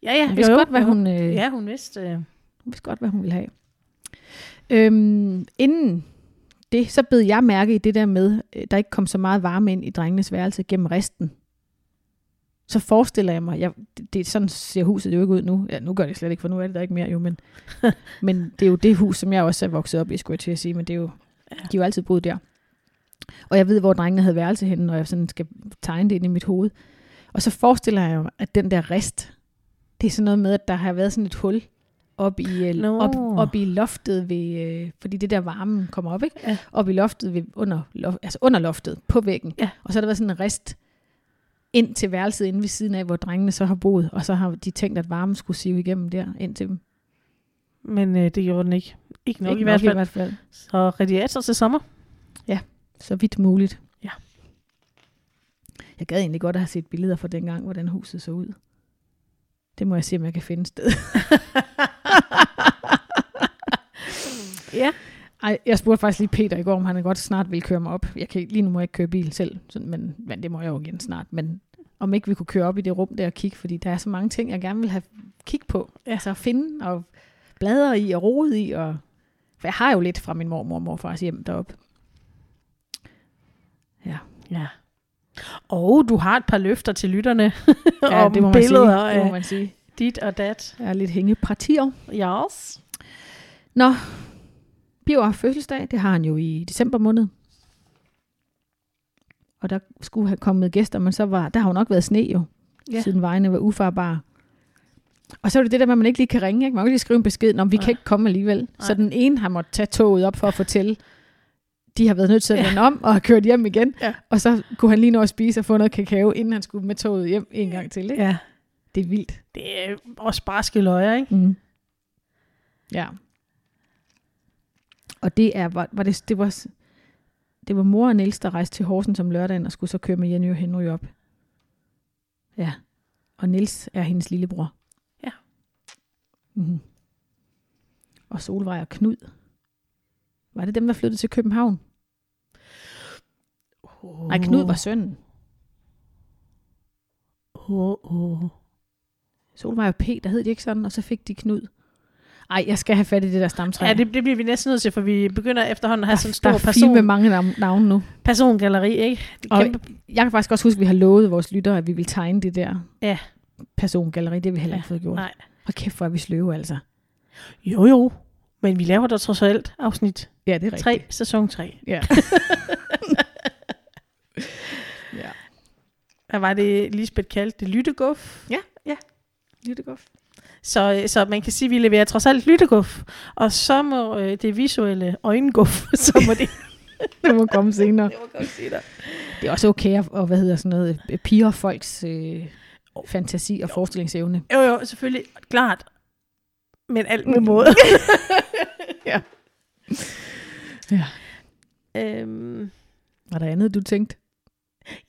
Ja, ja. Hun vidste godt, hvad hun, øh, Ja, hun vidste. Øh, hun vidste godt, hvad hun ville have. Øhm, inden det, så bed jeg mærke i det der med, øh, der ikke kom så meget varme ind i drengenes værelse gennem resten. Så forestiller jeg mig, jeg, det, det, sådan ser huset jo ikke ud nu. Ja, nu gør det slet ikke, for nu er det der ikke mere jo, men, <laughs> men det er jo det hus, som jeg også er vokset op i, skulle jeg til at sige, men det er jo, de er jo altid boet der. Og jeg ved, hvor drengene havde værelse henne, når jeg sådan skal tegne det ind i mit hoved. Og så forestiller jeg mig, at den der rest, det er sådan noget med, at der har været sådan et hul op i, øh, Nå. op, op i loftet, ved, øh, fordi det der varmen kommer op, ikke? Ja. Op i loftet, ved, under, lof, altså under loftet, på væggen. Ja. Og så har der været sådan en rest ind til værelset inde ved siden af, hvor drengene så har boet, og så har de tænkt, at varmen skulle sive igennem der ind til dem. men øh, det gjorde den ikke. Ikke nok Ikke i hvert fald. I hvert fald. Så radiator til sommer. Så vidt muligt. Ja. Jeg gad egentlig godt at have set billeder fra dengang, hvordan huset så ud. Det må jeg se, om jeg kan finde sted. <laughs> Ja. Ej, jeg spurgte faktisk lige Peter i går, om han godt snart ville køre mig op. Jeg kan, lige nu må jeg ikke køre bil selv, sådan, men, men det må jeg jo igen snart. Men om ikke vi kunne køre op i det rum der og kigge, fordi der er så mange ting, jeg gerne vil have kig på. Ja. Altså at finde og bladre i og rode i. Og, for jeg har jo lidt fra min mormor og morfars hjem deroppe. Ja. Og du har et par løfter til lytterne <laughs> Ja, om det må man billeder sige. Det må man sige. dit og dat. Jeg er lidt hængepartier. Yes. Nå, Biver har fødselsdag. Det har han jo i december måned. Og der skulle have kommet gæster, men så var, der har jo nok været sne jo, Ja. ja. siden vejene var ufarbare. Og så er det det der med, at man ikke lige kan ringe. Ikke? Man kan ikke lige skrive en besked, om vi Nej. kan ikke komme alligevel. Nej. Så den ene har måttet tage toget op for at fortælle, de har været nødt til at Ja. vende om og har kørt hjem igen. Ja. Og så kunne han lige nå at spise og få noget kakao, inden han skulle med toget hjem en gang til. Ikke? Ja. Det er vildt. Det er også barske løjer, ikke? Mm. Ja. Og det er, var, var det, det var, det var mor og Niels, der rejste til Horsens om lørdagen og skulle så køre med Jenny og Henry op. Ja. Og Niels er hendes lillebror. Ja. Mm-hmm. Og Solvej og Knud. Var det dem, der flyttede til København? Oh. Nej, Knud var sønnen. Oh, oh. Solvej og Peter hed de ikke sådan, og så fik de Knud. Ej, jeg skal have fat i det der stamtræ. Ja, det, det bliver vi næsten nødt til, for vi begynder efterhånden at have sådan en der stor er fint med person, mange nav- navne nu. persongalleri, ikke? Det er Og kæmpe, jeg kan faktisk også huske, at vi har lovet vores lyttere, at vi vil tegne det der Ja. persongalleri. Det har vi heller Ja, ikke fået gjort. nej. Og kæft, hvor er vi sløve, altså. Jo, jo. Men vi laver da trods alt afsnit Ja, det er 3, rigtigt. sæson 3. <laughs> Ja. ja. Hvad var det, Lisbeth kaldte det? Lytteguf? Lytteguf. Så, så man kan sige, at vi leverer trods alt lytteguf. Og så må øh, det visuelle øjenguf, <laughs> så må det... <laughs> Det må komme senere. det må sige dig. Det er også okay at, og hvad hedder sådan noget, øh, piger folks øh, fantasi og forestillingsevne. Jo, jo, selvfølgelig. Klart. Men alt med måde. <laughs> Ja. Ja. øhm, Var der andet, du tænkte?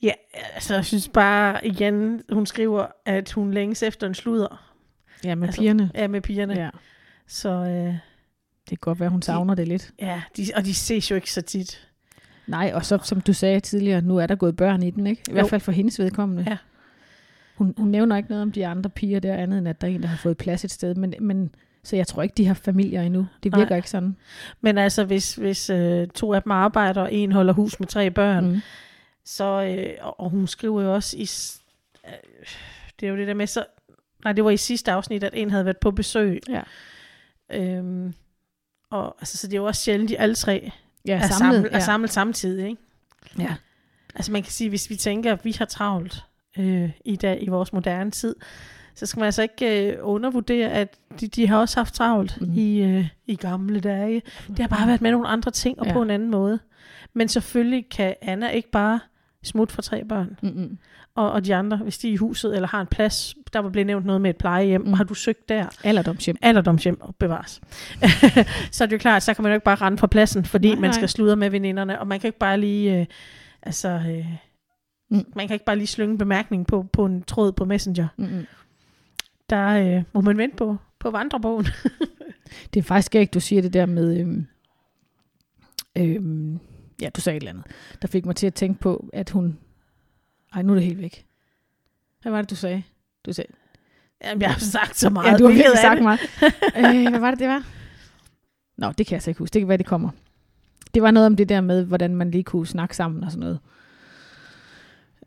ja, altså jeg synes bare igen, hun skriver, at hun længes efter en sludder. Ja, med Altså, pigerne. Ja, med pigerne. Ja. Så øh, Det kan godt være, hun savner det lidt. ja, de, og de ses jo ikke så tit. Nej, og så som du sagde tidligere, nu er der gået børn i den, ikke? I Jo. hvert fald for hendes vedkommende. Ja. Hun, hun nævner ikke noget om de andre piger der, andet end at der er en, der har fået plads et sted. Men, men så jeg tror ikke, de har familier endnu. Det virker Nej. ikke sådan. Men altså, hvis, hvis øh, to af dem arbejder, og en holder hus med tre børn, Mm. så, øh, og, hun skriver jo også i, øh, det er jo det der med, så, nej, det var i sidste afsnit, at en havde været på besøg. Ja. Øhm, og altså, så det er jo også sjældent, de alle tre Ja, er, samlet. samlet, ja. er samlet samtidig, ikke? Ja. Altså man kan sige, hvis vi tænker, at vi har travlt øh, i dag i vores moderne tid, så skal man altså ikke øh, undervurdere, at de, de har også haft travlt mm. i, øh, i gamle dage. Det har bare været med nogle andre ting og Ja. på en anden måde. Men selvfølgelig kan Anna ikke bare smutte for tre børn. Mm-mm. Og, og de andre, hvis de er i huset eller har en plads, der var blevet nævnt noget med et plejehjem, Mm. har du søgt der? Alderdomshjem. Alderdomshjem og bevares. <laughs> så er det jo klart, så kan man jo ikke bare rende fra pladsen, fordi Nej, man nej. skal sludre med veninderne, og man kan ikke bare lige, øh, altså, øh, Mm. man kan ikke bare lige slynge en bemærkning på, på en tråd på Messenger. Mm-mm. Der øh, må man vente på, på vandrebogen. <laughs> Det er faktisk ikke, du siger det der med... Øhm, øhm, ja, du sagde et eller andet. Der fik mig til at tænke på, at hun... Ej, nu er det helt væk. Hvad var det, du sagde? Du sagde... Jamen, jeg har sagt så meget. Ja, du har virkelig sagt meget. <laughs> øh, hvad var det, det var? Nå, det kan jeg så ikke huske. Det kan være, det kommer. Det var noget om det der med, hvordan man lige kunne snakke sammen og sådan noget.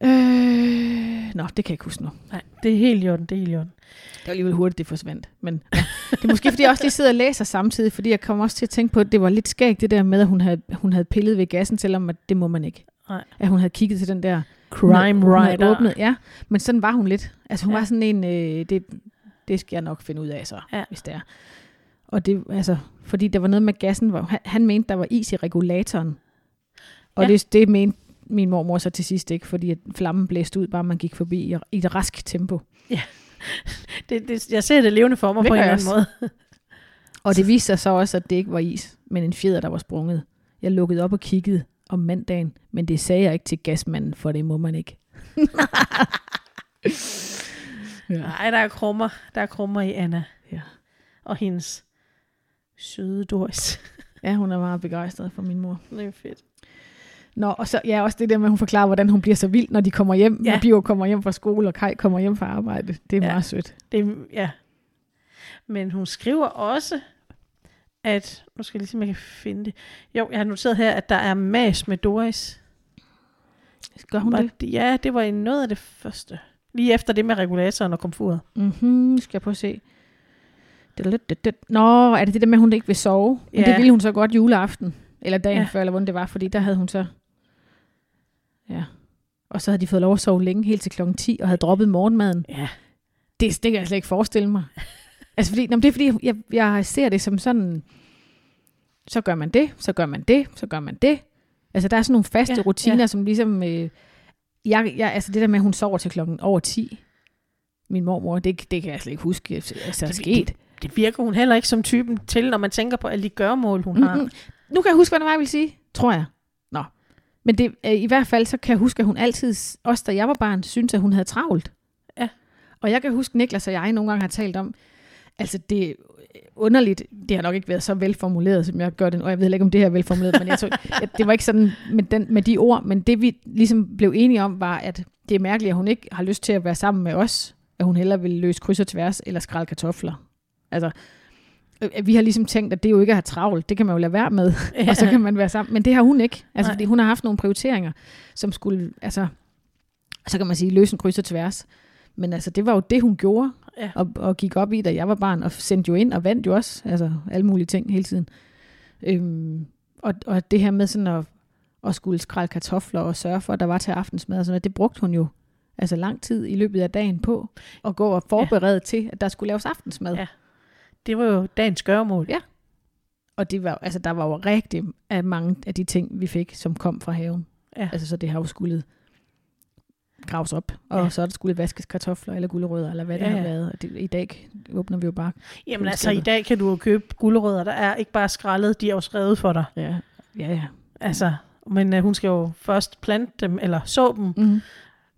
Øh, nå, det kan jeg ikke huske nu. Nej, det er helt i orden, det er helt i orden. Det var alligevel hurtigt, det forsvandt. Men ja. det er måske, fordi jeg også lige sidder og læser samtidig, fordi jeg kom også til at tænke på, at det var lidt skægt, det der med, at hun havde, hun havde pillet ved gassen, selvom at det må man ikke. Nej. At hun havde kigget til den der Crime hun havde Rider. åbnet, ja, men sådan var hun lidt. Altså hun ja. Var sådan en, øh, det, det skal jeg nok finde ud af så, ja. Hvis det er. Og det, altså, fordi der var noget med gassen, hvor han, han mente, der var is i regulatoren. Og. Ja. det, det mente min mormor så til sidst ikke, fordi at flammen blæste ud, bare man gik forbi i, i et rask tempo. <laughs> Det, det, jeg ser det levende for mig Det på en eller anden måde. <laughs> Og det viste sig så også, at det ikke var is, men en fjeder, der var sprunget. Jeg lukkede op og kiggede om mandagen, men det sagde jeg ikke til gasmanden, for det må man ikke. <laughs> ja. Nej, der er krummer. Der er krummer i Anna. Ja. Og hendes søde Doris. ja, hun er meget begejstret for min mor. det er fedt. Nå, og så ja, også det der med, at hun forklarer, hvordan hun bliver så vild, når de kommer hjem. Ja. Når Bio kommer hjem fra skole, og Kai kommer hjem fra arbejde. Det er ja. Meget sødt. Det, ja. Men hun skriver også, at, nu skal jeg lige se, om jeg kan finde det. Jo, jeg har noteret her, at der er mas med Doris. Gør hun Var det? Ja, det var i noget af det første. Lige efter det med regulatoren og komfuret. Mhm, skal jeg prøve at se. Er. Nå, er det det der med, at hun ikke vil sove? Men Ja. det ville hun så godt juleaften. Eller dagen. Ja. før, eller hvordan det var, fordi der havde hun så... Ja. Og så havde de fået lov at sove længe, helt til klokken 10, og havde droppet morgenmaden. Ja. Det, det kan jeg slet ikke forestille mig. altså, fordi, nå, men det er fordi, jeg, jeg ser det som sådan... Så gør man det, så gør man det, så gør man det. Altså, der er sådan nogle faste ja, rutiner, ja. som ligesom... Øh, jeg, jeg, altså, det der med, at hun sover til klokken over 10, min mormor, det, det kan jeg slet ikke huske, altså, er Det- sket. Det virker hun heller ikke som typen til, når man tænker på alle de gørmål, hun har. Mm-mm. Nu kan jeg huske, hvad det var, jeg ville sige. Tror jeg. Men det, øh, i hvert fald, så kan jeg huske, at hun altid, også da jeg var barn, syntes, at hun havde travlt. Ja. Og jeg kan huske, Niklas og jeg nogle gange har talt om, altså det er underligt, det har nok ikke været så velformuleret, som jeg gør det, og jeg ved ikke, om det her er velformuleret, men jeg tror, <laughs> at det var ikke sådan med, den, med de ord, men det vi ligesom blev enige om, var, at det er mærkeligt, at hun ikke har lyst til at være sammen med os, at hun hellere vil løse kryds og tværs, eller skrælle kartofler. Altså, vi har ligesom tænkt, at det jo ikke er at have travlt. Det kan man jo lade være med, <laughs> og så kan man være sammen. Men det har hun ikke. Altså, Nej. fordi hun har haft nogle prioriteringer, som skulle, altså, så kan man sige, løse en kryds og tværs. Men altså, det var jo det, hun gjorde, Ja. og, og gik op i, da jeg var barn, og sendte jo ind, og vandt jo også, altså alle mulige ting hele tiden. Øhm, og, og det her med sådan at, at skulle skrælle kartofler og sørge for, at der var til aftensmad og sådan noget, det brugte hun jo altså lang tid i løbet af dagen på, at gå og forberede ja. til, at der skulle laves aftensmad. Ja. Det var jo dagens gøremål. Ja. Og det var, altså, der var jo rigtig af mange af de ting, vi fik, som kom fra haven. Ja. Altså, så det har jo skulle graves op, og Ja. så er der skulle vaskes kartofler eller gulerødder, eller hvad det Ja, har været. Og det, I dag åbner vi jo bare. Jamen altså, i dag kan du jo købe gulerødder, der er ikke bare skrællet, de er jo skrevet for dig. Ja, ja. ja. Altså, men uh, hun skal jo først plante dem, eller så dem, Mm.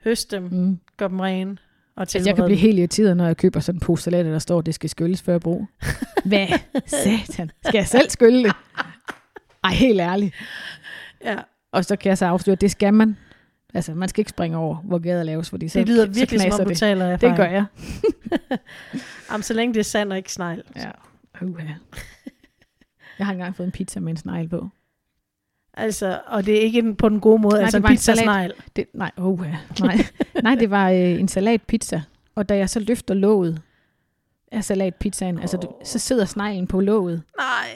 høste dem, Mm. gøre dem rene, og Altså, jeg kan blive helt irriteret, når jeg køber sådan en pose salater, der står, at det skal skylles før brug. <laughs> Hvad? Satan. Skal jeg selv skylle det? Ej, helt ærligt. Ja, Og så kan jeg så afsløre, at det skal man. Altså, man skal ikke springe over, hvor gader laves, fordi så, det lyder så virkelig som knaser om, du det. taler af Det gør jeg. <laughs> Jamen, så længe det er sand og ikke snegl. Ja. Uh, jeg har engang fået en pizza med en snegl på. Altså, og det er ikke på den gode måde, Nej, altså det var en pizza salat. snegl. Det, nej, uh, nej. nej, det var øh, en salatpizza. Og da jeg så løfter låget af salatpizzaen, altså du, så sidder sneglen på låget. Nej.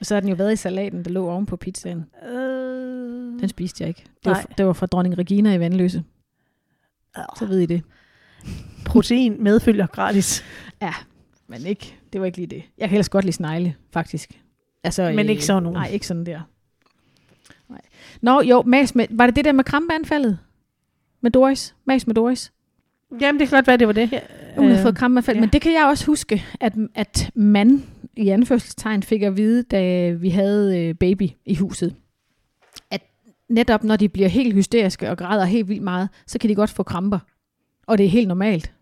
Og så har den jo været i salaten, der lå oven på pizzaen. Øh. Den spiste jeg ikke. Det var, Nej. det var fra dronning Regina i Vandløse. Så ved I det. Protein medfølger gratis. Ja, men ikke. Det var ikke lige det. Jeg kan ellers godt lide snegle, faktisk. Altså, Men ikke sådan nogen. Nej, ikke sådan der. Nej. Nå, jo, mas med, var det det der med krampeanfaldet? Med Doris? Mas med Doris? Jamen, det kan godt være, det var det. Ja, Hun havde øh, fået krampeanfald. ja. Men det kan jeg også huske, at, at man i anførselstegn fik at vide, da vi havde øh, baby i huset, at netop når de bliver helt hysteriske og græder helt vildt meget, så kan de godt få kramper. Og det er helt normalt.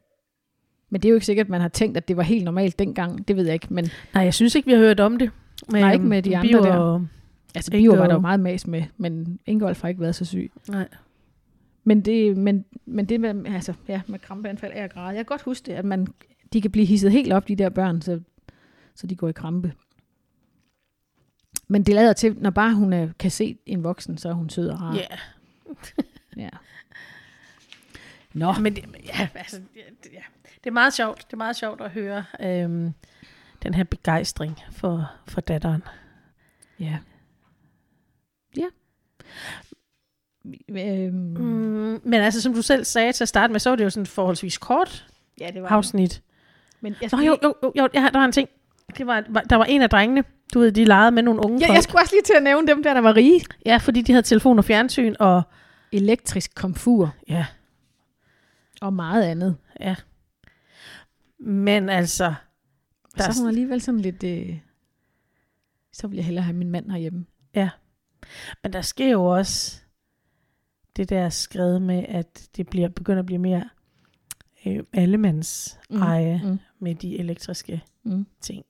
Men det er jo ikke sikkert, at man har tænkt, at det var helt normalt dengang. Det ved jeg ikke. Men Nej, jeg synes ikke, vi har hørt om det. Men, Nej, ikke med de andre Bio der. Altså, Ingo- Bio var der jo meget mas med, men Ingolf har ikke været så syg. Nej. Men det, men, men det med, altså, ja, med krampeanfald er grad. Jeg kan godt huske det, at man, de kan blive hisset helt op, de der børn, så, så de går i krampe. Men det lader til, når bare hun er, kan se en voksen, så er hun sød og rar. Ja. <laughs> Ja. Nå, Men det, ja, altså, det, ja. det er meget sjovt. Det er meget sjovt at høre øhm, den her begejstring for, for datteren. Ja. Øhm, Mm, men altså, som du selv sagde til at starte med, så var det jo sådan forholdsvis kort ja, det var afsnit. Men jeg, Nå, jo, jo, jo, jo ja, der var en ting. Det var, der var en af drengene, du ved, de legede med nogle unge ja, folk. jeg skulle også lige til at nævne dem der, der var rige. Ja, fordi de havde telefon og fjernsyn, og Elektrisk komfur ja, og meget andet. ja. Men altså, Der er så er hun alligevel sådan lidt... Øh, så vil jeg hellere have min mand herhjemme. Men der sker jo også det der skrevet med, at det bliver, begynder at blive mere øh, allemands mm. eje Mm. med de elektriske Mm. ting.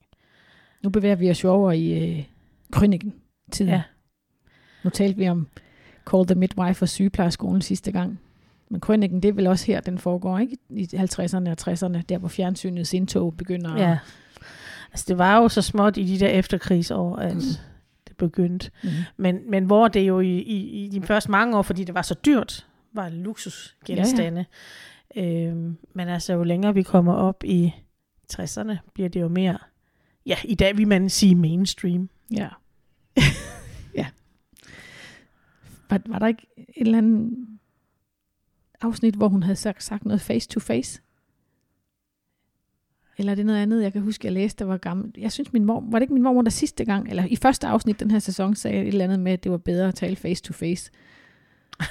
Nu bevæger vi os jo over i øh, krøniken tiden. Ja. Nu talte vi om Call the Midwife og sygeplejerskolen sidste gang. Men krøniken, det er vel også her, den foregår, ikke? I 50'erne og 60'erne, der hvor fjernsynets indtog begynder. at- Ja. Altså, det var jo så småt i de der efterkrigsår, at det begyndte. Mm. Men, men hvor det jo i, i, i de første mange år, fordi det var så dyrt, var luksusgenstande. Ja, ja. Øhm, men altså, jo længere vi kommer op i 60'erne, bliver det jo mere, ja, i dag vil man sige mainstream. Ja. <laughs> ja. Var, var der ikke et eller andet afsnit, hvor hun havde sagt, sagt noget face to face? Eller er det noget andet, jeg kan huske, jeg læste, der var gammel. Jeg synes, min mor, var det ikke min mormor, der sidste gang, eller i første afsnit den her sæson, sagde et eller andet med, at det var bedre at tale face to face. <laughs>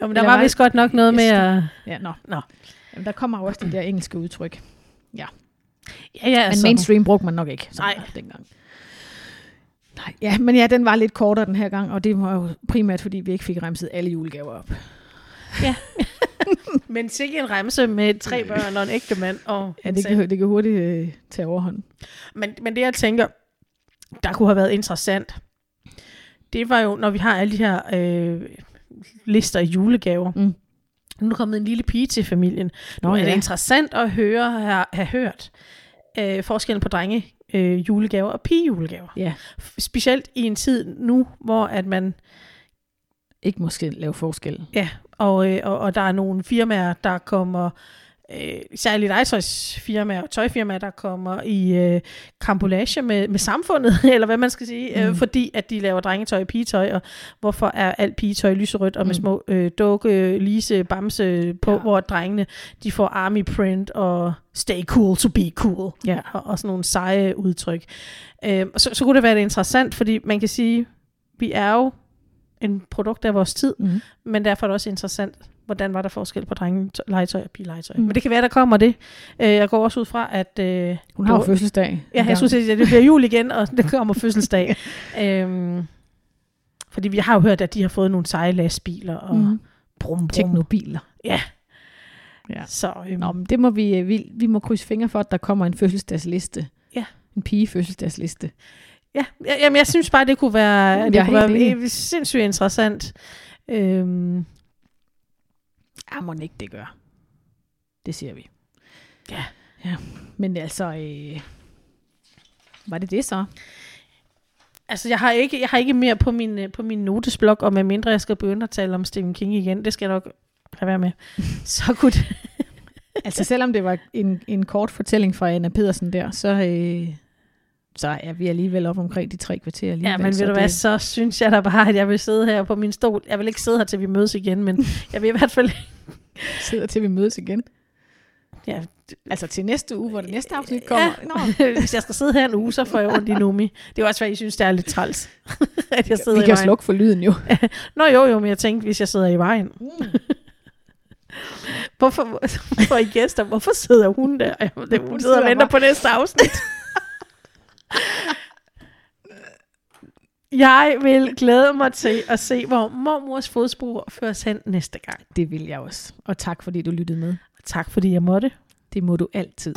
jo, men der var var vist godt nok noget med at... Ja, nå. Nå. Jamen, der kommer jo også de der engelske udtryk. Ja, ja, Men mainstream brugte man nok ikke. så Nej. dengang. Nej, ja, men ja, den var lidt kortere den her gang, og det var jo primært, fordi vi ikke fik remset alle julegaver op. <laughs> Men sikke en remse med tre børn og en ægte mand. Og Ja, det kan, det kan hurtigt øh, tage overhånd. Men, men det, jeg tænker, der kunne have været interessant, det var jo, når vi har alle de her øh, lister af julegaver. Mm. Nu er der kommet en lille pige til familien. Nå, Nu er det ja. interessant at høre, have, have hørt øh, forskellen på drenge øh, julegaver og pigejulegaver. Ja. Specielt i en tid nu, hvor at man Ikke måske lave forskel. Ja, og, øh, og, og der er nogle firmaer, der kommer, øh, særligt legetøjsfirmaer og tøjfirmaer, der kommer i øh, kampolage med, med samfundet, <laughs> eller hvad man skal sige, mm. øh, Mm. fordi at de laver drengetøj og pigetøj, og hvorfor er alt pigetøj lyserødt og med Mm. små øh, dukke, lise, bamse på, ja. Hvor drengene de får army print og stay cool to be cool, Ja. og, og sådan nogle seje udtryk. Øh, og så, så kunne det være lidt interessant, fordi man kan sige, vi er jo en produkt af vores tid, Mm. men derfor er det også interessant, hvordan var der forskel på drenge legetøj og pigelegetøj. Mm. Men det kan være, der kommer det. Øh, jeg går også ud fra, at... Øh, Hun har jo fødselsdag. Ja, jeg synes, at det bliver jul igen, og <laughs> det kommer fødselsdag. øhm, fordi vi har jo hørt, at de har fået nogle seje lastbiler og mm. mm. brum, brum. Teknobiler. Ja. Ja. Så øhm, Nå, men det må vi, øh, vi, vi må krydse fingre for, at der kommer en fødselsdagsliste. Ja. En pige fødselsdagsliste. Ja, ja, jamen, jeg synes bare, det kunne være, det kunne være enig. sindssygt interessant. Øhm, Ja, må ikke det gør. Det siger vi. Ja. ja. Men altså, øh, var det det så? altså, jeg har, ikke, jeg har ikke mere på min, øh, på min notesblok, og medmindre jeg skal begynde at tale om Stephen King igen, det skal jeg nok lade være med. <laughs> Så kunne det, Altså, selvom det var en, en kort fortælling fra Anna Pedersen der, så, øh, så er vi alligevel op omkring de tre kvarter alligevel. Ja, men ved du det, hvad, så synes jeg da bare, at jeg vil sidde her på min stol. Jeg vil ikke sidde her, til vi mødes igen, men <laughs> jeg vil i hvert fald... sidder til vi mødes igen. Ja, Altså til næste uge, hvor det næste afsnit kommer. Ja. Nå, Hvis jeg skal sidde her en uge, så får jeg ondt i Numi. Det er også, hvad I synes, det er lidt træls. <laughs> at jeg sidder vi kan vejen. slukke for lyden jo. <laughs> Nå jo, jo, men jeg tænkte, hvis jeg sidder i vejen. Hvorfor, hvorfor I gæster? Hvorfor sidder hun der? Jamen, det, hun Hun sidder og venter bare- på næste afsnit. Jeg vil glæde mig til at se, hvor mormors fodspor føres hen næste gang. Det vil jeg også. Og tak fordi du lyttede med. Tak fordi jeg måtte. Det må du altid.